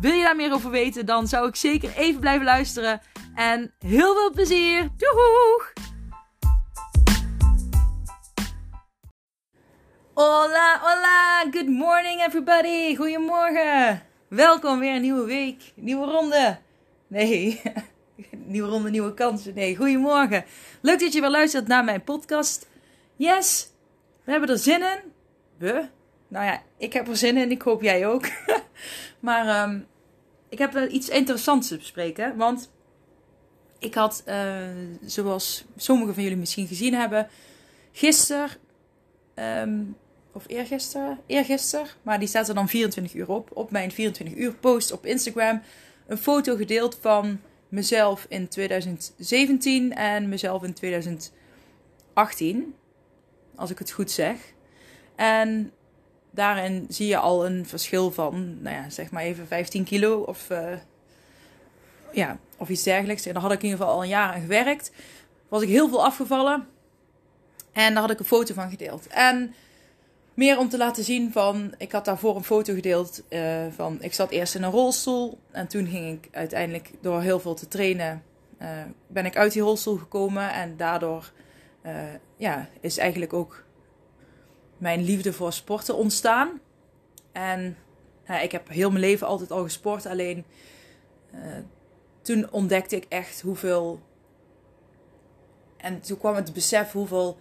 Wil je daar meer over weten, dan zou ik zeker even blijven luisteren. En heel veel plezier! Doeg! Hola, hola! Good morning everybody! Goedemorgen! Welkom weer een nieuwe week, nieuwe ronde. Nee, nieuwe ronde, nieuwe kansen. Nee, goedemorgen. Leuk dat je weer luistert naar mijn podcast. Yes, we hebben er zin in. We? Nou ja, ik heb er zin in. Ik hoop jij ook. maar um, ik heb wel iets interessants te bespreken. Want ik had, uh, zoals sommigen van jullie misschien gezien hebben, gisteren, um, of eergisteren, eergisteren, maar die staat er dan 24 uur op, op mijn 24 uur post op Instagram, een foto gedeeld van mezelf in 2017 en mezelf in 2018, als ik het goed zeg. En daarin zie je al een verschil van, nou ja, zeg maar even 15 kilo of, uh, ja, of iets dergelijks. En daar had ik in ieder geval al een jaar aan gewerkt. Was ik heel veel afgevallen. En daar had ik een foto van gedeeld. En meer om te laten zien van, ik had daarvoor een foto gedeeld uh, van, ik zat eerst in een rolstoel. En toen ging ik uiteindelijk door heel veel te trainen, uh, ben ik uit die rolstoel gekomen. En daardoor ja, is eigenlijk ook mijn liefde voor sporten ontstaan. En ja, ik heb heel mijn leven altijd al gesport. Alleen uh, toen ontdekte ik echt hoeveel. En toen kwam het besef hoeveel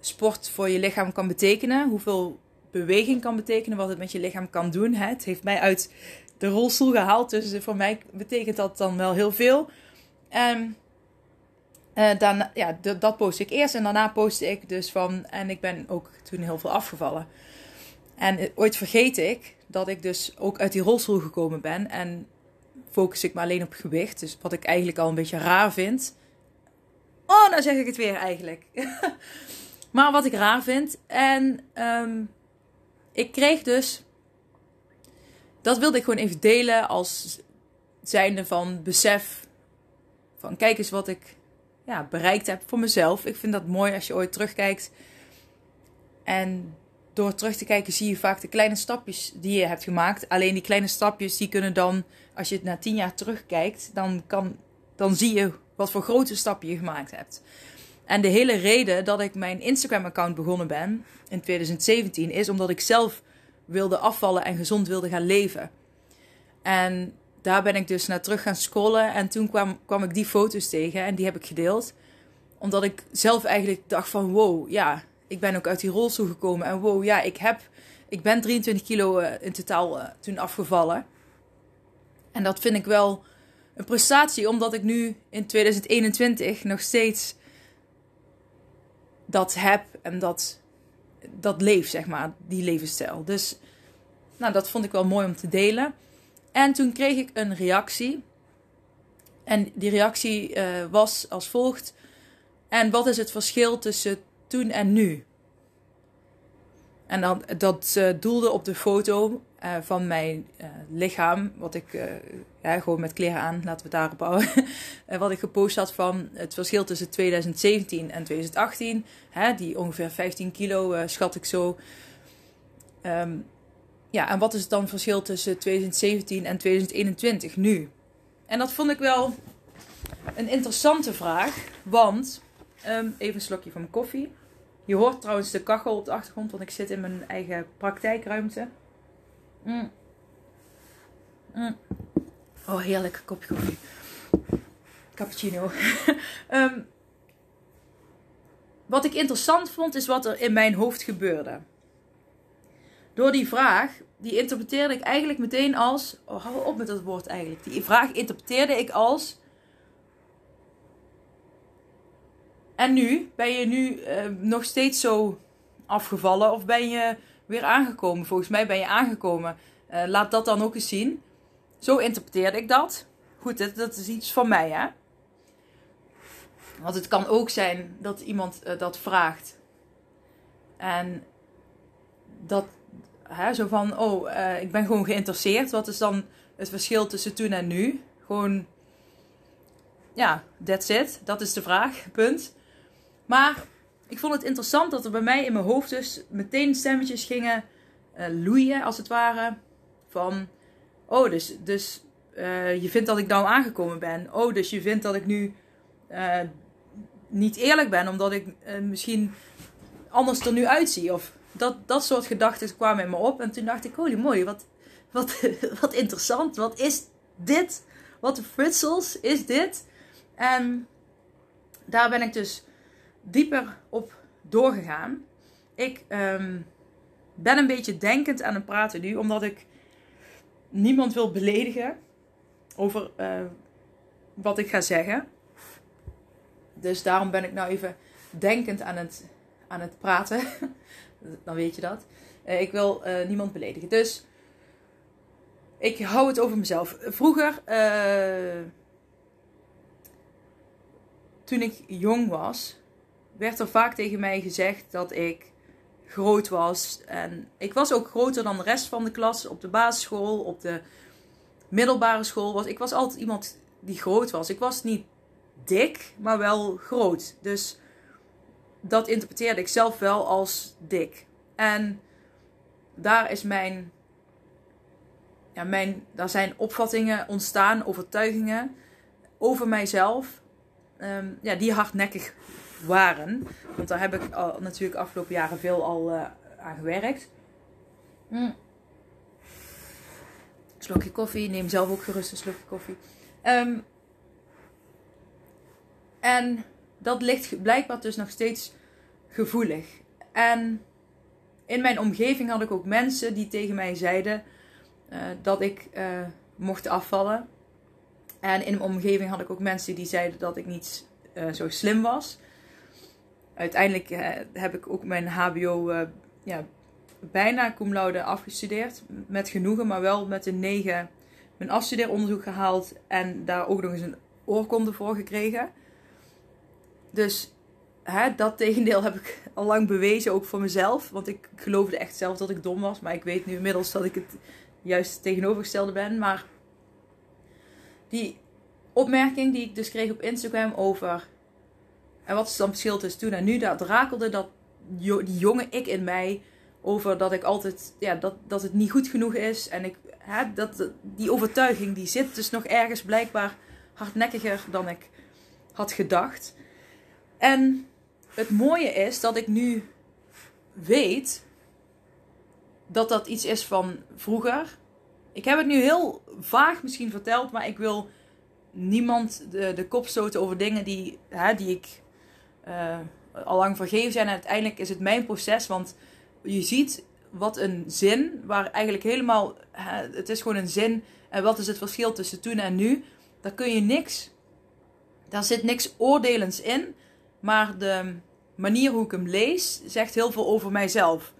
sport voor je lichaam kan betekenen. Hoeveel beweging kan betekenen. Wat het met je lichaam kan doen. Hè. Het heeft mij uit de rolstoel gehaald. Dus voor mij betekent dat dan wel heel veel. Um, uh, dan, ja, dat post ik eerst en daarna postte ik dus van. En ik ben ook toen heel veel afgevallen. En eh, ooit vergeet ik dat ik dus ook uit die rolstoel gekomen ben. En focus ik me alleen op gewicht. Dus wat ik eigenlijk al een beetje raar vind. Oh, nou zeg ik het weer eigenlijk. maar wat ik raar vind. En um, ik kreeg dus. Dat wilde ik gewoon even delen als zijnde van besef. Van kijk eens wat ik ja, bereikt heb voor mezelf. Ik vind dat mooi als je ooit terugkijkt. En door terug te kijken zie je vaak de kleine stapjes die je hebt gemaakt. Alleen die kleine stapjes die kunnen dan, als je het na tien jaar terugkijkt, dan, kan, dan zie je wat voor grote stappen je gemaakt hebt. En de hele reden dat ik mijn Instagram-account begonnen ben in 2017 is omdat ik zelf wilde afvallen en gezond wilde gaan leven. En daar ben ik dus naar terug gaan scrollen. En toen kwam, kwam ik die foto's tegen en die heb ik gedeeld. Omdat ik zelf eigenlijk dacht van wow, ja, ik ben ook uit die rolstoel gekomen. En wow, ja, ik, heb, ik ben 23 kilo uh, in totaal uh, toen afgevallen. En dat vind ik wel een prestatie, omdat ik nu in 2021 nog steeds dat heb en dat, dat leef, zeg maar, die levensstijl. Dus nou, dat vond ik wel mooi om te delen. En toen kreeg ik een reactie. En die reactie uh, was als volgt. En wat is het verschil tussen toen en nu? En dan, dat uh, doelde op de foto uh, van mijn lichaam. Wat ik ja, gewoon met kleren aan, laten we het daarop houden. wat ik gepost had van het verschil tussen 2017 en 2018. Hè, die ongeveer 15 kilo schat ik zo. Um, ja, en wat is het dan verschil tussen 2017 en 2021 nu? En dat vond ik wel een interessante vraag. Want, um, even een slokje van mijn koffie. Je hoort trouwens de kachel op de achtergrond, want ik zit in mijn eigen praktijkruimte. Mm. Mm. Oh, heerlijk kopje koffie. Cappuccino. um, wat ik interessant vond, is wat er in mijn hoofd gebeurde. Door die vraag die interpreteerde ik eigenlijk meteen als. Oh, hou op met dat woord eigenlijk. Die vraag interpreteerde ik als. En nu? Ben je nu uh, nog steeds zo afgevallen? Of ben je weer aangekomen? Volgens mij ben je aangekomen. Uh, laat dat dan ook eens zien. Zo interpreteerde ik dat. Goed, dat, dat is iets van mij, hè? Want het kan ook zijn dat iemand eh, dat vraagt. En dat, hè, zo van, oh, uh, ik ben gewoon geïnteresseerd. Wat is dan het verschil tussen toen en nu? Gewoon, ja, that's it. Dat is de vraag, punt. Maar ik vond het interessant dat er bij mij in mijn hoofd dus meteen stemmetjes gingen uh, loeien, als het ware. Van, oh, dus, dus uh, je vindt dat ik nou aangekomen ben. Oh, dus je vindt dat ik nu niet eerlijk ben, omdat ik misschien anders er nu uitzie. Of dat, dat soort gedachten kwamen in me op. En toen dacht ik, holy mooi, wat, wat, wat interessant. Wat is dit? Wat de fritsels is dit? En daar ben ik dus dieper op doorgegaan. Ik um, ben een beetje denkend aan het praten nu, omdat ik niemand wil beledigen over uh, wat ik ga zeggen. Dus daarom ben ik nou even denkend aan het, aan het praten. Dan weet je dat. Uh, ik wil uh, niemand beledigen. Dus ik hou het over mezelf. Vroeger, toen ik jong was, werd er vaak tegen mij gezegd dat ik groot was. En ik was ook groter dan de rest van de klas op de basisschool, op de middelbare school. Was, ik was altijd iemand die groot was. Ik was niet dik, maar wel groot. Dus dat interpreteerde ik zelf wel als dik. En daar is mijn. Ja, mijn, daar zijn opvattingen ontstaan, overtuigingen over mijzelf. Um, ja, die hardnekkig waren. Want daar heb ik al, natuurlijk afgelopen jaren veel al uh, aan gewerkt. Mm. Slokje koffie. Neem zelf ook gerust een slokje koffie. Um, en dat ligt blijkbaar dus nog steeds gevoelig. En in mijn omgeving had ik ook mensen die tegen mij zeiden uh, dat ik uh, mocht afvallen. En in mijn omgeving had ik ook mensen die zeiden dat ik niet uh, zo slim was uiteindelijk heb ik ook mijn HBO ja, bijna cum laude afgestudeerd. Met genoegen, maar wel met een 9 mijn afstudeeronderzoek gehaald. En daar ook nog eens een oorkonde voor gekregen. Dus hè, dat tegendeel heb ik al lang bewezen, ook voor mezelf. Want ik geloofde echt zelf dat ik dom was. Maar ik weet nu inmiddels dat ik het juist tegenovergestelde ben. Maar die opmerking die ik dus kreeg op Instagram over en wat is dan het verschil tussen toen en nu? Dat rakelde dat die jonge ik in mij over dat ik altijd, ja, dat, dat het niet goed genoeg is. En ik, dat, die overtuiging die zit dus nog ergens blijkbaar hardnekkiger dan ik had gedacht. En het mooie is dat ik nu weet dat dat iets is van vroeger. Ik heb het nu heel vaag misschien verteld, maar ik wil niemand de, de kop stoten over dingen die, hè, die ik uh, al lang vergeven zijn. En uiteindelijk is het mijn proces. Want je ziet wat een zin, waar eigenlijk helemaal. Het is gewoon een zin. En wat is het verschil tussen toen en nu? Daar kun je niks. Daar zit niks oordelends in. Maar de manier hoe ik hem lees, zegt heel veel over mijzelf.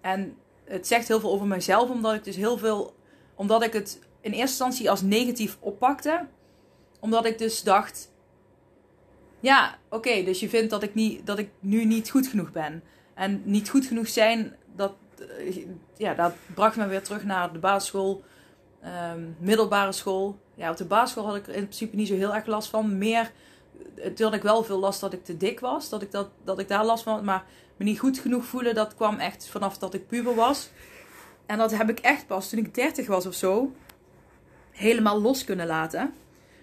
En het zegt heel veel over mijzelf, omdat ik dus heel veel. Omdat ik het in eerste instantie als negatief oppakte. Omdat ik dus dacht ja, oké, dus je vindt dat ik, niet, dat ik nu niet goed genoeg ben. En niet goed genoeg zijn, dat, eh, ja, dat bracht me weer terug naar de basisschool, um, middelbare school. Ja, op de basisschool had ik in principe niet zo heel erg last van. Meer, toen ik wel veel last dat ik te dik was, dat ik, dat, dat ik daar last van had. Maar me niet goed genoeg voelen, dat kwam echt vanaf dat ik puber was. En dat heb ik echt pas toen ik 30 was of zo, helemaal los kunnen laten.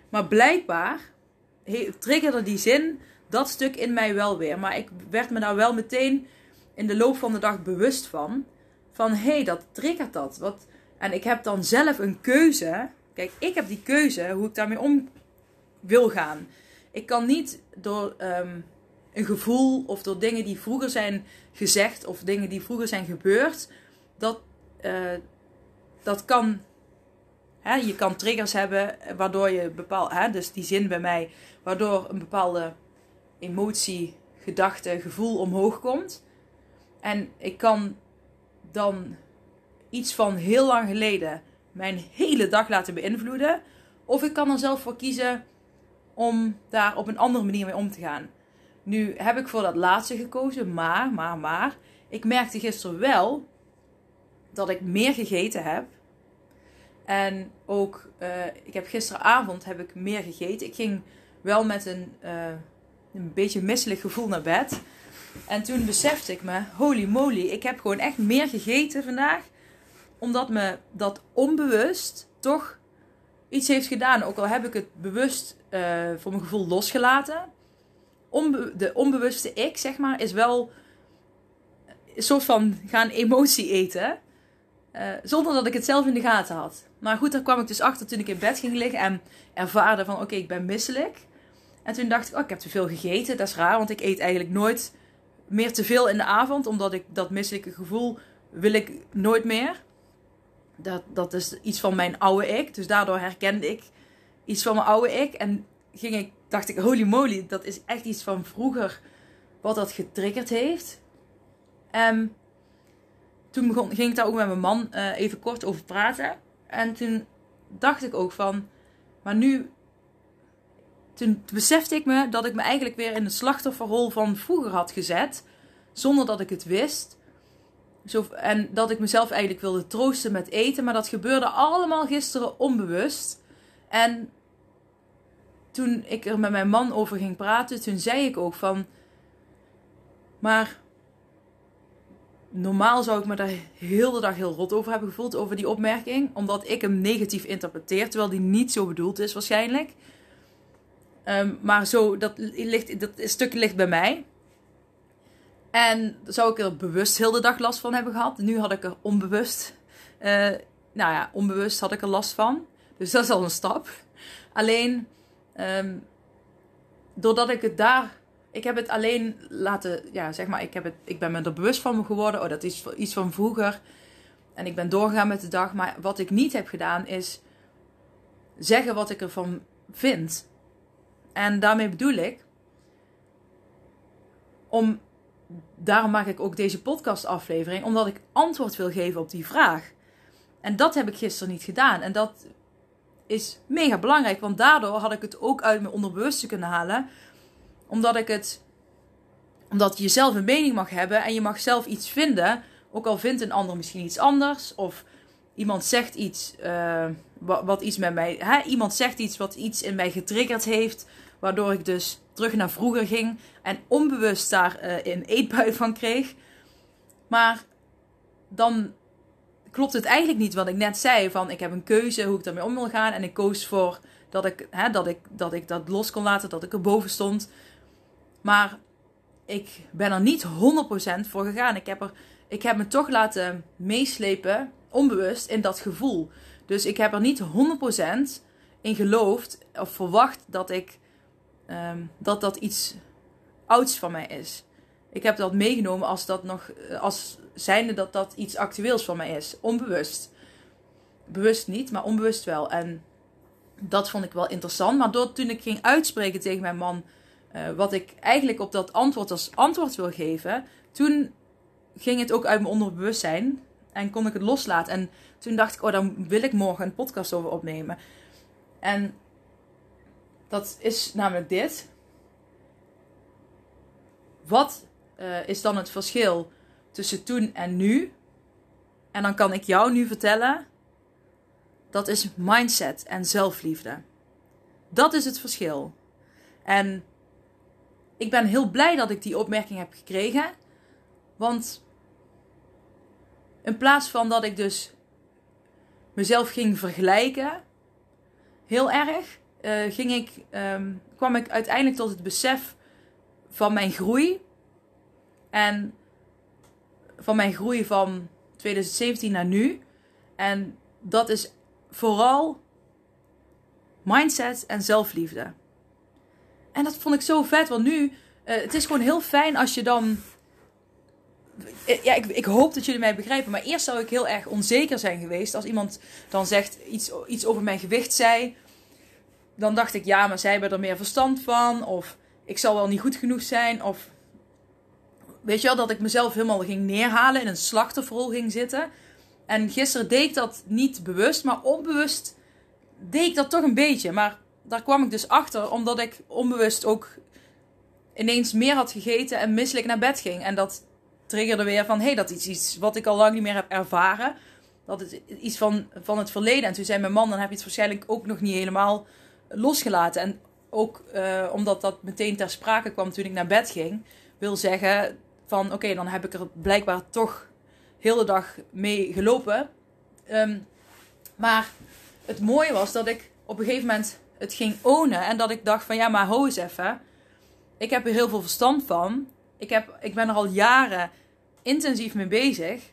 Maar blijkbaar triggerde die zin dat stuk in mij wel weer. Maar ik werd me daar wel meteen in de loop van de dag bewust van. Van hé, hey, dat triggert dat. Wat, en ik heb dan zelf een keuze. Kijk, ik heb die keuze hoe ik daarmee om wil gaan. Ik kan niet door um, een gevoel of door dingen die vroeger zijn gezegd of dingen die vroeger zijn gebeurd. Dat, uh, dat kan Hè, je kan triggers hebben waardoor je bepaald, hè, dus die zin bij mij, waardoor een bepaalde emotie, gedachte, gevoel omhoog komt. En ik kan dan iets van heel lang geleden mijn hele dag laten beïnvloeden. Of ik kan er zelf voor kiezen om daar op een andere manier mee om te gaan. Nu heb ik voor dat laatste gekozen, maar, maar, maar. Ik merkte gisteren wel dat ik meer gegeten heb. En ook, uh, ik heb gisteravond heb ik meer gegeten. Ik ging wel met een, uh, een beetje misselijk gevoel naar bed. En toen besefte ik me, holy moly, ik heb gewoon echt meer gegeten vandaag. Omdat me dat onbewust toch iets heeft gedaan. Ook al heb ik het bewust uh, voor mijn gevoel losgelaten. Onbe de onbewuste ik, zeg maar, is wel een soort van gaan emotie eten. Uh, zonder dat ik het zelf in de gaten had. Maar goed, daar kwam ik dus achter toen ik in bed ging liggen en ervaarde van oké, ik ben misselijk. En toen dacht ik, oh, ik heb te veel gegeten. Dat is raar, want ik eet eigenlijk nooit meer te veel in de avond. Omdat ik dat misselijke gevoel wil ik nooit meer. Dat, dat is iets van mijn oude ik. Dus daardoor herkende ik iets van mijn oude ik. En ging ik, dacht ik, holy moly, dat is echt iets van vroeger wat dat getriggerd heeft. En toen begon, ging ik daar ook met mijn man uh, even kort over praten. En toen dacht ik ook van, maar nu, toen besefte ik me dat ik me eigenlijk weer in de slachtofferrol van vroeger had gezet, zonder dat ik het wist. Zo, en dat ik mezelf eigenlijk wilde troosten met eten, maar dat gebeurde allemaal gisteren onbewust. En toen ik er met mijn man over ging praten, toen zei ik ook van, maar normaal zou ik me daar heel de dag heel rot over hebben gevoeld, over die opmerking. Omdat ik hem negatief interpreteer, terwijl die niet zo bedoeld is waarschijnlijk. Um, maar zo, dat, ligt, dat stuk ligt bij mij. En zou ik er bewust heel de dag last van hebben gehad. Nu had ik er onbewust, uh, nou ja, onbewust had ik er last van. Dus dat is al een stap. Alleen, um, doordat ik het daar ik heb het alleen laten, ja, zeg maar, ik, heb het, ik ben me er bewust van geworden. Oh, dat is iets van vroeger. En ik ben doorgegaan met de dag. Maar wat ik niet heb gedaan is zeggen wat ik ervan vind. En daarmee bedoel ik, om, daarom maak ik ook deze podcastaflevering, omdat ik antwoord wil geven op die vraag. En dat heb ik gisteren niet gedaan. En dat is mega belangrijk, want daardoor had ik het ook uit mijn onderbewuste kunnen halen omdat ik het. Omdat je zelf een mening mag hebben en je mag zelf iets vinden. Ook al vindt een ander misschien iets anders. Of iemand zegt iets uh, wat, wat, iets met mij. Hè? Iemand zegt iets wat iets in mij getriggerd heeft. Waardoor ik dus terug naar vroeger ging. En onbewust daar uh, een eetbui van kreeg. Maar dan klopt het eigenlijk niet wat ik net zei. Van ik heb een keuze hoe ik daarmee om wil gaan. En ik koos voor dat ik, hè, dat, ik, dat ik dat los kon laten. Dat ik erboven stond. Maar ik ben er niet 100% voor gegaan. Ik heb, er, ik heb me toch laten meeslepen, onbewust, in dat gevoel. Dus ik heb er niet 100% in geloofd of verwacht dat ik um, dat dat iets ouds van mij is. Ik heb dat meegenomen als dat nog als zijnde dat dat iets actueels van mij is, onbewust. Bewust niet, maar onbewust wel. En dat vond ik wel interessant. Maar toen ik ging uitspreken tegen mijn man uh, wat ik eigenlijk op dat antwoord als antwoord wil geven, toen ging het ook uit mijn onderbewustzijn en kon ik het loslaten. En toen dacht ik, oh, dan wil ik morgen een podcast over opnemen. En dat is namelijk dit. Wat uh, is dan het verschil tussen toen en nu? En dan kan ik jou nu vertellen. Dat is mindset en zelfliefde. Dat is het verschil. En ik ben heel blij dat ik die opmerking heb gekregen. Want in plaats van dat ik dus mezelf ging vergelijken, heel erg, ging ik, um, kwam ik uiteindelijk tot het besef van mijn groei. En van mijn groei van 2017 naar nu. En dat is vooral mindset en zelfliefde. En dat vond ik zo vet, want nu, uh, het is gewoon heel fijn als je dan. Eh, ja, ik, ik, hoop dat jullie mij begrijpen. Maar eerst zou ik heel erg onzeker zijn geweest. Als iemand dan zegt iets, iets over mijn gewicht zei. Dan dacht ik, ja, maar zij hebben er meer verstand van. Of ik zal wel niet goed genoeg zijn. Of weet je wel, dat ik mezelf helemaal ging neerhalen. In een slachtofferrol ging zitten. En gisteren deed ik dat niet bewust, maar onbewust deed ik dat toch een beetje. Maar daar kwam ik dus achter, omdat ik onbewust ook ineens meer had gegeten en misselijk naar bed ging. En dat triggerde weer van, hé, hey, dat is iets wat ik al lang niet meer heb ervaren. Dat is iets van, van het verleden. En toen zei mijn man, dan heb je het waarschijnlijk ook nog niet helemaal losgelaten. En ook uh, omdat dat meteen ter sprake kwam toen ik naar bed ging, wil zeggen van, oké, dan heb ik er blijkbaar toch heel de dag mee gelopen. Um, maar het mooie was dat ik op een gegeven moment het ging ownen. En dat ik dacht van ja, maar ho eens even. Ik heb er heel veel verstand van. Ik, heb, ik ben er al jaren intensief mee bezig.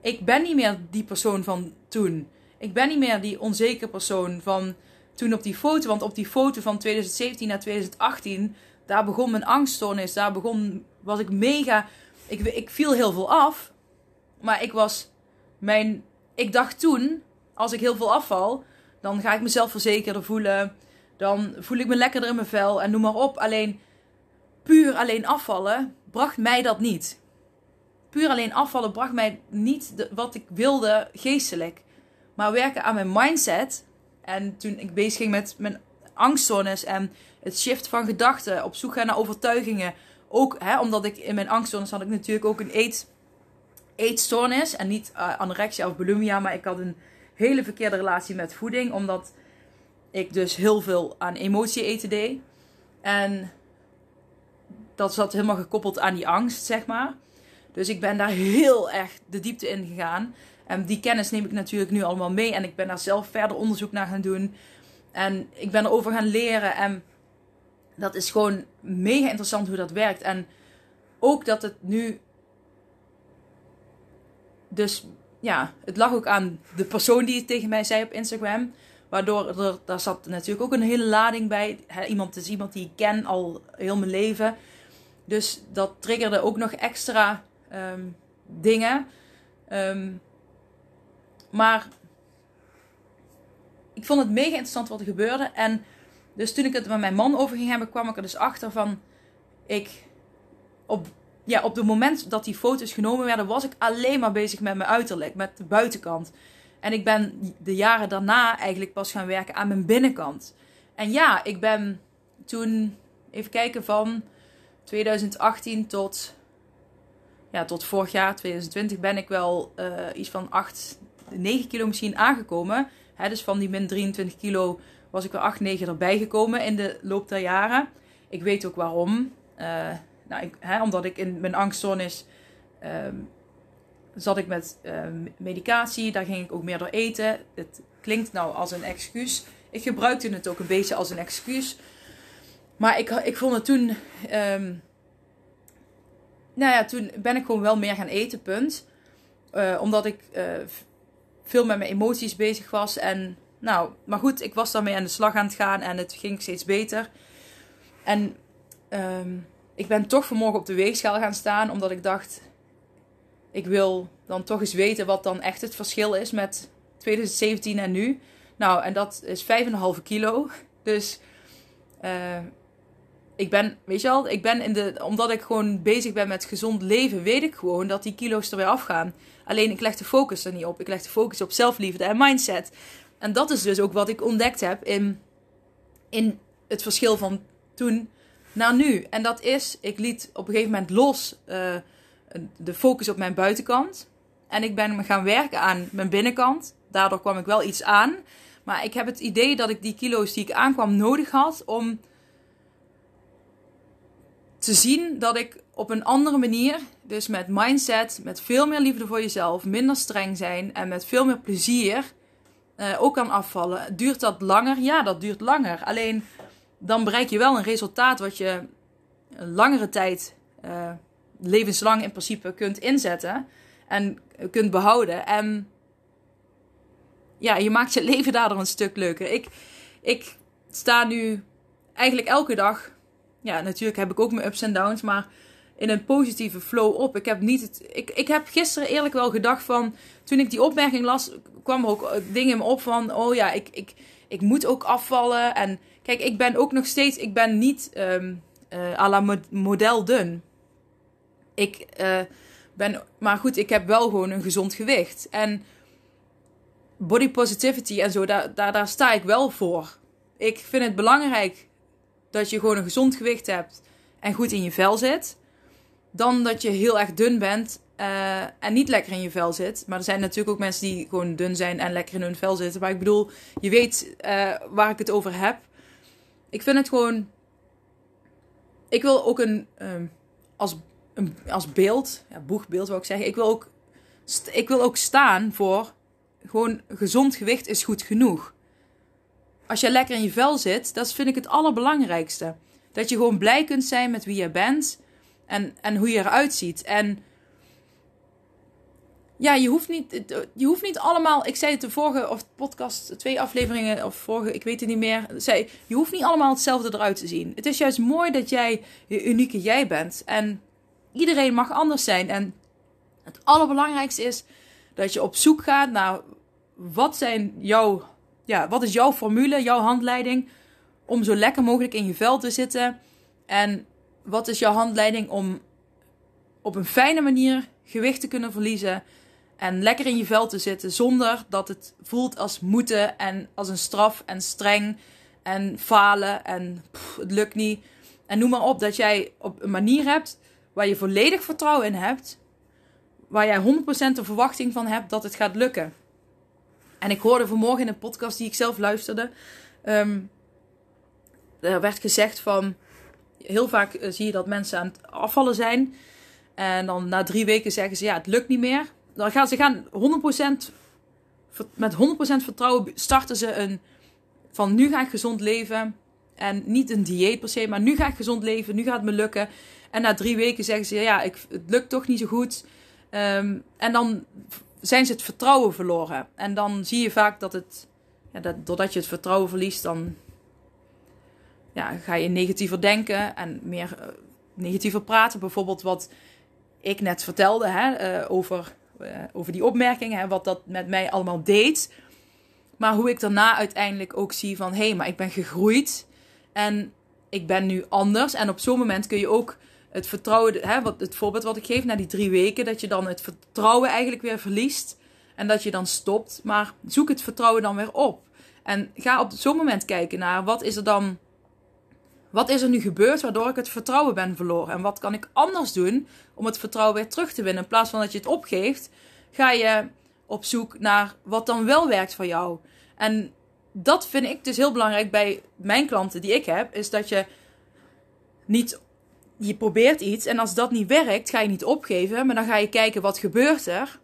Ik ben niet meer die persoon van toen. Ik ben niet meer die onzekere persoon van toen op die foto. Want op die foto van 2017 naar 2018, daar begon mijn angststoornis. Daar begon, was ik mega. Ik, ik viel heel veel af. Maar ik was mijn. Ik dacht toen, als ik heel veel afval, dan ga ik mezelf verzekerder voelen. Dan voel ik me lekkerder in mijn vel en noem maar op. Alleen puur alleen afvallen bracht mij dat niet. Puur alleen afvallen bracht mij niet wat ik wilde geestelijk. Maar werken aan mijn mindset. En toen ik bezig ging met mijn angstzones en het shift van gedachten, op zoek gaan naar overtuigingen. Ook hè, omdat ik in mijn angstzones had ik natuurlijk ook een eet, eetstoornis. En niet uh, anorexia of bulimia, maar ik had een hele verkeerde relatie met voeding. Omdat ik dus heel veel aan emotie eten deed. En dat zat helemaal gekoppeld aan die angst, zeg maar. Dus ik ben daar heel erg de diepte in gegaan. En die kennis neem ik natuurlijk nu allemaal mee. En ik ben daar zelf verder onderzoek naar gaan doen. En ik ben erover gaan leren. En dat is gewoon mega interessant hoe dat werkt. En ook dat het nu. Dus ja, het lag ook aan de persoon die het tegen mij zei op Instagram. Waardoor er, daar zat natuurlijk ook een hele lading bij. iemand is iemand die ik ken al heel mijn leven. Dus dat triggerde ook nog extra ehm, dingen. Um, maar ik vond het mega interessant wat er gebeurde. En dus toen ik het met mijn man over ging hebben, kwam ik er dus achter van... Ik op ja, op het moment dat die foto's genomen werden, was ik alleen maar bezig met mijn uiterlijk, met de buitenkant. En ik ben de jaren daarna eigenlijk pas gaan werken aan mijn binnenkant. En ja, ik ben toen, even kijken, van 2018 tot, ja, tot vorig jaar, 2020, ben ik wel uh, iets van 8, 9 kilo misschien aangekomen. Dus van die min 23 kilo was ik weer 8, 9 erbij gekomen in de loop der jaren. Ik weet ook waarom. Uh, nou, ik, omdat ik in mijn angststoornis um, zat ik met um, medicatie. Daar ging ik ook meer door eten. Het klinkt nou als een excuus. Ik gebruikte het ook een beetje als een excuus. Maar ik, ik vond het toen. Um, nou ja, toen ben ik gewoon wel meer gaan eten, punt. Uh, omdat ik uh, veel met mijn emoties bezig was. En nou, maar goed, ik was daarmee aan de slag aan het gaan en het ging steeds beter. En um, ik ben toch vanmorgen op de weegschaal gaan staan. Omdat ik dacht, ik wil dan toch eens weten wat dan echt het verschil is met 2017 en nu. Nou, en dat is 5,5 kilo. Dus uh, ik ben, weet je al, ik ben in de, omdat ik gewoon bezig ben met gezond leven, weet ik gewoon dat die kilo's er weer afgaan. Alleen ik leg de focus er niet op. Ik leg de focus op zelfliefde en mindset. En dat is dus ook wat ik ontdekt heb in, in het verschil van toen naar nu. En dat is, ik liet op een gegeven moment los uh, de focus op mijn buitenkant. En ik ben gaan werken aan mijn binnenkant. Daardoor kwam ik wel iets aan. Maar ik heb het idee dat ik die kilo's die ik aankwam nodig had om te zien dat ik op een andere manier, dus met mindset, met veel meer liefde voor jezelf, minder streng zijn en met veel meer plezier uh, ook kan afvallen. Duurt dat langer? Ja, dat duurt langer. Alleen dan bereik je wel een resultaat wat je een langere tijd, uh, levenslang in principe, kunt inzetten en kunt behouden. En ja, je maakt je leven daardoor een stuk leuker. Ik, ik sta nu eigenlijk elke dag, ja, natuurlijk heb ik ook mijn ups en downs, maar in een positieve flow op. Ik heb niet het, ik, ik heb gisteren eerlijk wel gedacht van, toen ik die opmerking las, kwam er ook dingen in me op van, oh ja, ik, ik, ik moet ook afvallen en Kijk, ik ben ook nog steeds, ik ben niet um, uh, à la model dun. Ik uh, ben, maar goed, ik heb wel gewoon een gezond gewicht. En body positivity en zo, daar, daar, daar sta ik wel voor. ik vind het belangrijk dat je gewoon een gezond gewicht hebt en goed in je vel zit. Dan dat je heel erg dun bent uh, en niet lekker in je vel zit. Maar er zijn natuurlijk ook mensen die gewoon dun zijn en lekker in hun vel zitten. Maar ik bedoel, je weet uh, waar ik het over heb. Ik vind het gewoon. Ik wil ook een. Um, als, een, als beeld, ja, boegbeeld wil ik zeggen. Ik wil, ook, ik wil ook staan voor. Gewoon gezond gewicht is goed genoeg. Als je lekker in je vel zit, dat vind ik het allerbelangrijkste. Dat je gewoon blij kunt zijn met wie je bent en, en hoe je eruit ziet. En ja, je hoeft niet, je hoeft niet allemaal. Ik zei het de vorige of podcast, twee afleveringen of vorige, ik weet het niet meer. Zei, je hoeft niet allemaal hetzelfde eruit te zien. Het is juist mooi dat jij je unieke jij bent. En iedereen mag anders zijn. En het allerbelangrijkste is dat je op zoek gaat naar wat zijn jouw, ja, wat is jouw formule, jouw handleiding om zo lekker mogelijk in je vel te zitten. En wat is jouw handleiding om op een fijne manier gewicht te kunnen verliezen en lekker in je vel te zitten zonder dat het voelt als moeten en als een straf en streng en falen en het lukt niet. En noem maar op dat jij op een manier hebt waar je volledig vertrouwen in hebt, waar jij 100% de verwachting van hebt dat het gaat lukken. En ik hoorde vanmorgen in een podcast die ik zelf luisterde, um, er werd gezegd van, heel vaak eh, zie je dat mensen aan het afvallen zijn. En dan na drie weken zeggen ze, ja, het lukt niet meer dan gaan ze gaan 100% met 100% vertrouwen starten ze een van nu ga ik gezond leven en niet een dieet per se, maar nu ga ik gezond leven, nu gaat het me lukken. En na drie weken zeggen ze ja, ik, het lukt toch niet zo goed. Um, en dan zijn ze het vertrouwen verloren. En dan zie je vaak dat het, ja, dat, doordat je het vertrouwen verliest, dan ja, ga je negatiever denken en meer uh, negatiever praten. Bijvoorbeeld wat ik net vertelde hè, uh, over eh, over die opmerkingen en wat dat met mij allemaal deed. Maar hoe ik daarna uiteindelijk ook zie van hé, hey, maar ik ben gegroeid en ik ben nu anders. En op zo'n moment kun je ook het vertrouwen, hè, wat, het voorbeeld wat ik geef na die drie weken, dat je dan het vertrouwen eigenlijk weer verliest en dat je dan stopt. Maar zoek het vertrouwen dan weer op. En ga op zo'n moment kijken naar wat is er dan wat is er nu gebeurd waardoor ik het vertrouwen ben verloren? En wat kan ik anders doen om het vertrouwen weer terug te winnen? In plaats van dat je het opgeeft, ga je op zoek naar wat dan wel werkt voor jou. En dat vind ik dus heel belangrijk bij mijn klanten die ik heb, is dat je niet je probeert iets en als dat niet werkt, ga je niet opgeven, maar dan ga je kijken wat gebeurt er,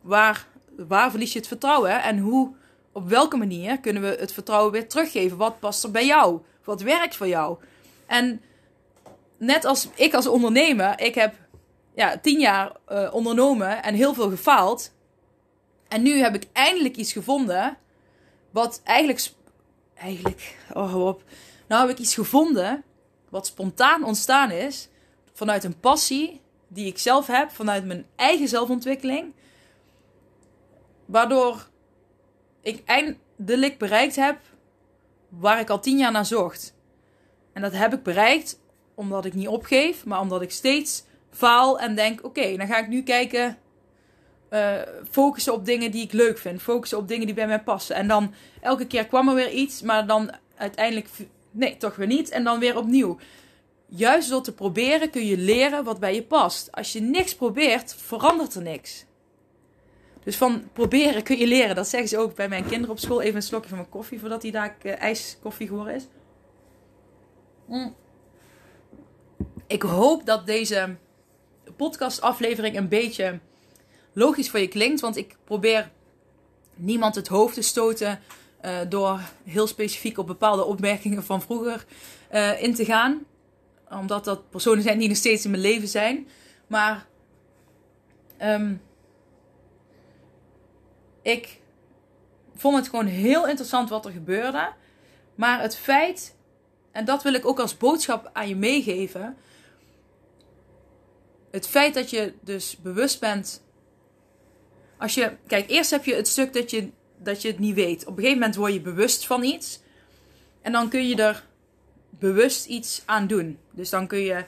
waar, waar verlies je het vertrouwen en hoe, op welke manier kunnen we het vertrouwen weer teruggeven? Wat past er bij jou? Wat werkt voor jou? En net als ik als ondernemer, ik heb ja, tien jaar uh, ondernomen en heel veel gefaald. En nu heb ik eindelijk iets gevonden. Wat eigenlijk. Eigenlijk. Oh, op. Nou heb ik iets gevonden. Wat spontaan ontstaan is. Vanuit een passie. Die ik zelf heb. Vanuit mijn eigen zelfontwikkeling. Waardoor ik eindelijk bereikt heb waar ik al tien jaar naar zocht. En dat heb ik bereikt omdat ik niet opgeef, maar omdat ik steeds faal en denk: oké, dan ga ik nu kijken. Uh, focussen op dingen die ik leuk vind. Focussen op dingen die bij mij passen. En dan elke keer kwam er weer iets, maar dan uiteindelijk. Nee, toch weer niet. En dan weer opnieuw. Juist door te proberen kun je leren wat bij je past. Als je niks probeert, verandert er niks. Dus van proberen kun je leren. Dat zeggen ze ook bij mijn kinderen op school. Even een slokje van mijn koffie voordat hij daar uh, ijskoffie geworden is. Mm. Ik hoop dat deze podcastaflevering een beetje logisch voor je klinkt. Want ik probeer niemand het hoofd te stoten uh, door heel specifiek op bepaalde opmerkingen van vroeger uh, in te gaan. Omdat dat personen zijn die nog steeds in mijn leven zijn. Maar um, ik vond het gewoon heel interessant wat er gebeurde. Maar het feit, en dat wil ik ook als boodschap aan je meegeven. Het feit dat je dus bewust bent. Als je, kijk, eerst heb je het stuk dat je, dat je het niet weet. Op een gegeven moment word je bewust van iets. En dan kun je er bewust iets aan doen. Dus dan kun je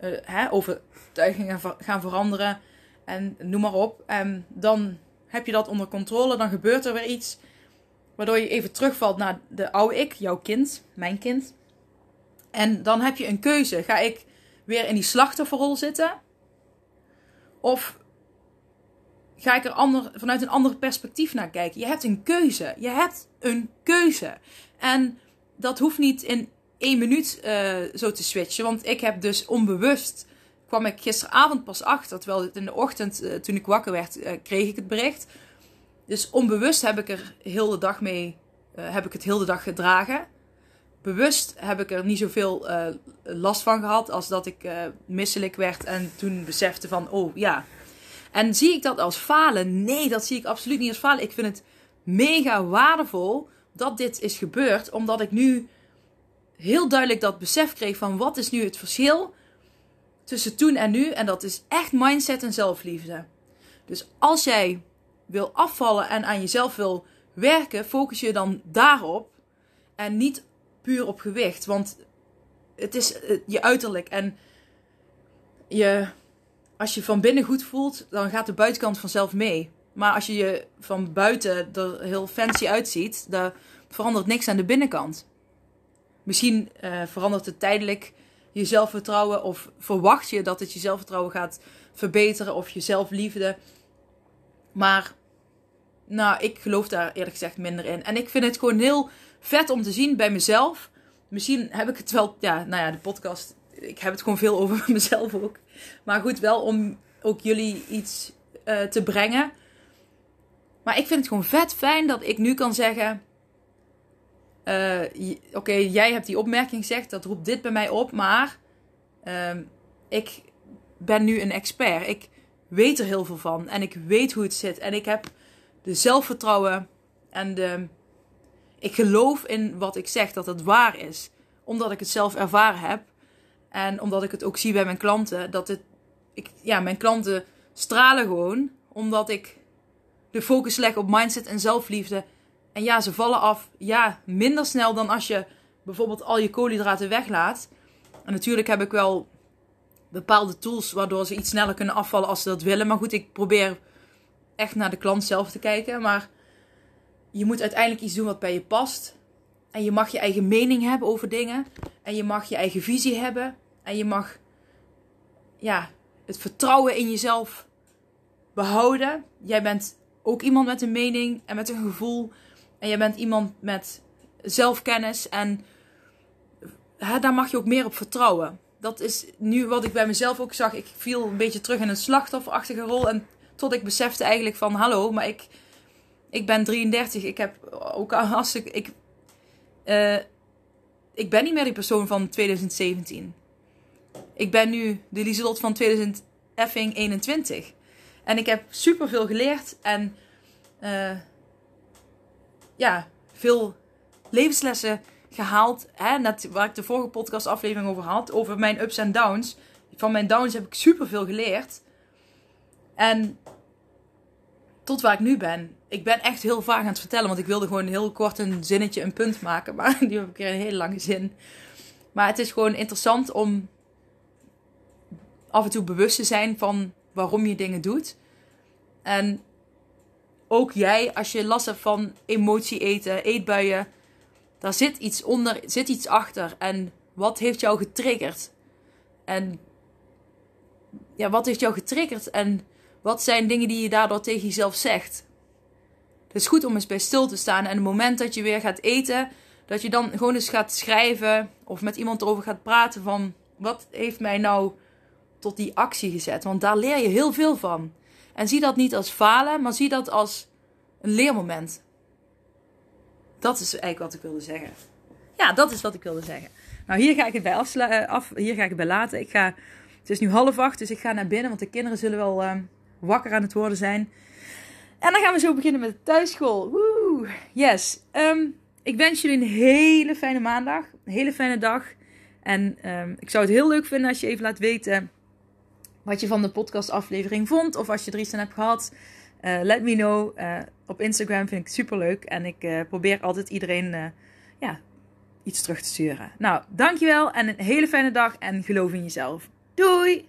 uh, hè, overtuigingen gaan veranderen. En noem maar op. En dan heb je dat onder controle, dan gebeurt er weer iets. Waardoor je even terugvalt naar de oude ik, jouw kind, mijn kind. En dan heb je een keuze. Ga ik weer in die slachtofferrol zitten? Of ga ik er ander, vanuit een ander perspectief naar kijken? Je hebt een keuze. Je hebt een keuze. En dat hoeft niet in één minuut uh, zo te switchen. Want ik heb dus onbewust kwam ik gisteravond pas achter. Terwijl in de ochtend, uh, toen ik wakker werd, uh, kreeg ik het bericht. Dus onbewust heb ik er heel de dag mee, heb ik het heel de dag gedragen. Bewust heb ik er niet zoveel last van gehad als dat ik misselijk werd en toen besefte van, oh ja. En zie ik dat als falen? Nee, dat zie ik absoluut niet als falen. Ik vind het mega waardevol dat dit is gebeurd, omdat ik nu heel duidelijk dat besef kreeg van wat is nu het verschil tussen toen en nu. En dat is echt mindset en zelfliefde. Dus als jij wil afvallen en aan jezelf wil werken, focus je dan daarop. En niet puur op gewicht. Want het is eh, je uiterlijk. En je, als je van binnen goed voelt, dan gaat de buitenkant vanzelf mee. Maar als je je van buiten er heel fancy uitziet, dan verandert niks aan de binnenkant. Misschien uh, verandert het tijdelijk je zelfvertrouwen of verwacht je dat het je zelfvertrouwen gaat verbeteren of je zelfliefde. Maar nou, ik geloof daar eerlijk gezegd minder in. En ik vind het gewoon heel vet om te zien bij mezelf. Misschien heb ik het wel, ja, nou ja, de podcast. Ik heb het gewoon veel over mezelf ook. Maar goed, wel om ook jullie iets uh, te brengen. Maar ik vind het gewoon vet fijn dat ik nu kan zeggen: uh, Oké, jij hebt die opmerking gezegd, dat roept dit bij mij op, maar uh, ik ben nu een expert. Ik weet er heel veel van en ik weet hoe het zit. En ik heb de zelfvertrouwen en de. Ik geloof in wat ik zeg, dat het waar is. Omdat ik het zelf ervaren heb. En omdat ik het ook zie bij mijn klanten. Dat het. Ik, ja, mijn klanten stralen gewoon. Omdat ik de focus leg op mindset en zelfliefde. En ja, ze vallen af. Ja, minder snel dan als je bijvoorbeeld al je koolhydraten weglaat. En natuurlijk heb ik wel bepaalde tools waardoor ze iets sneller kunnen afvallen als ze dat willen. Maar goed, ik probeer echt naar de klant zelf te kijken. Maar je moet uiteindelijk iets doen wat bij je past. En je mag je eigen mening hebben over dingen. En je mag je eigen visie hebben. En je mag ja, het vertrouwen in jezelf behouden. Jij bent ook iemand met een mening en met een gevoel. En jij bent iemand met zelfkennis. En hè, daar mag je ook meer op vertrouwen. Dat is nu wat ik bij mezelf ook zag. Ik viel een beetje terug in een slachtofferachtige rol. En tot ik besefte eigenlijk van... Hallo, maar ik, ik ben 33. Ik heb ook als ik... Uh, ik ben niet meer die persoon van 2017. Ik ben nu de Lieselot van 2021. En ik heb superveel geleerd. En... Uh, ja, veel levenslessen gehaald. Hè? Net waar ik de vorige podcast aflevering over had. Over mijn ups en downs. Van mijn downs heb ik superveel geleerd. En tot waar ik nu ben. Ik ben echt heel vaag aan het vertellen. Want ik wilde gewoon heel kort een zinnetje, een punt maken. Maar nu heb ik weer een hele lange zin. Maar het is gewoon interessant om af en toe bewust te zijn van waarom je dingen doet. En ook jij, als je last hebt van emotie eten, eetbuien, daar zit iets onder, zit iets achter. En wat heeft jou getriggerd? En ja, wat heeft jou getriggerd? En wat zijn dingen die je daardoor tegen jezelf zegt? Het is goed om eens bij stil te staan. En het moment dat je weer gaat eten, dat je dan gewoon eens gaat schrijven of met iemand erover gaat praten van wat heeft mij nou tot die actie gezet? Want daar leer je heel veel van. En zie dat niet als falen, maar zie dat als een leermoment. Dat is eigenlijk wat ik wilde zeggen. Ja, dat is wat ik wilde zeggen. Nou, hier ga ik het bij, afsla eh, af, hier ga ik het bij laten. Ik ga, het is nu half acht, dus ik ga naar binnen, want de kinderen zullen wel uh, wakker aan het worden zijn. En dan gaan we zo beginnen met de thuisschool. Woe! Yes. Um, ik wens jullie een hele fijne maandag. Een hele fijne dag. En um, ik zou het heel leuk vinden als je even laat weten wat je van de podcastaflevering vond. Of als je er iets aan hebt gehad. Uh, let me know. Uh, op Instagram vind ik super leuk. En ik uh, probeer altijd iedereen ja, iets terug te sturen. Nou, dankjewel en een hele fijne dag. En geloof in jezelf. Doei!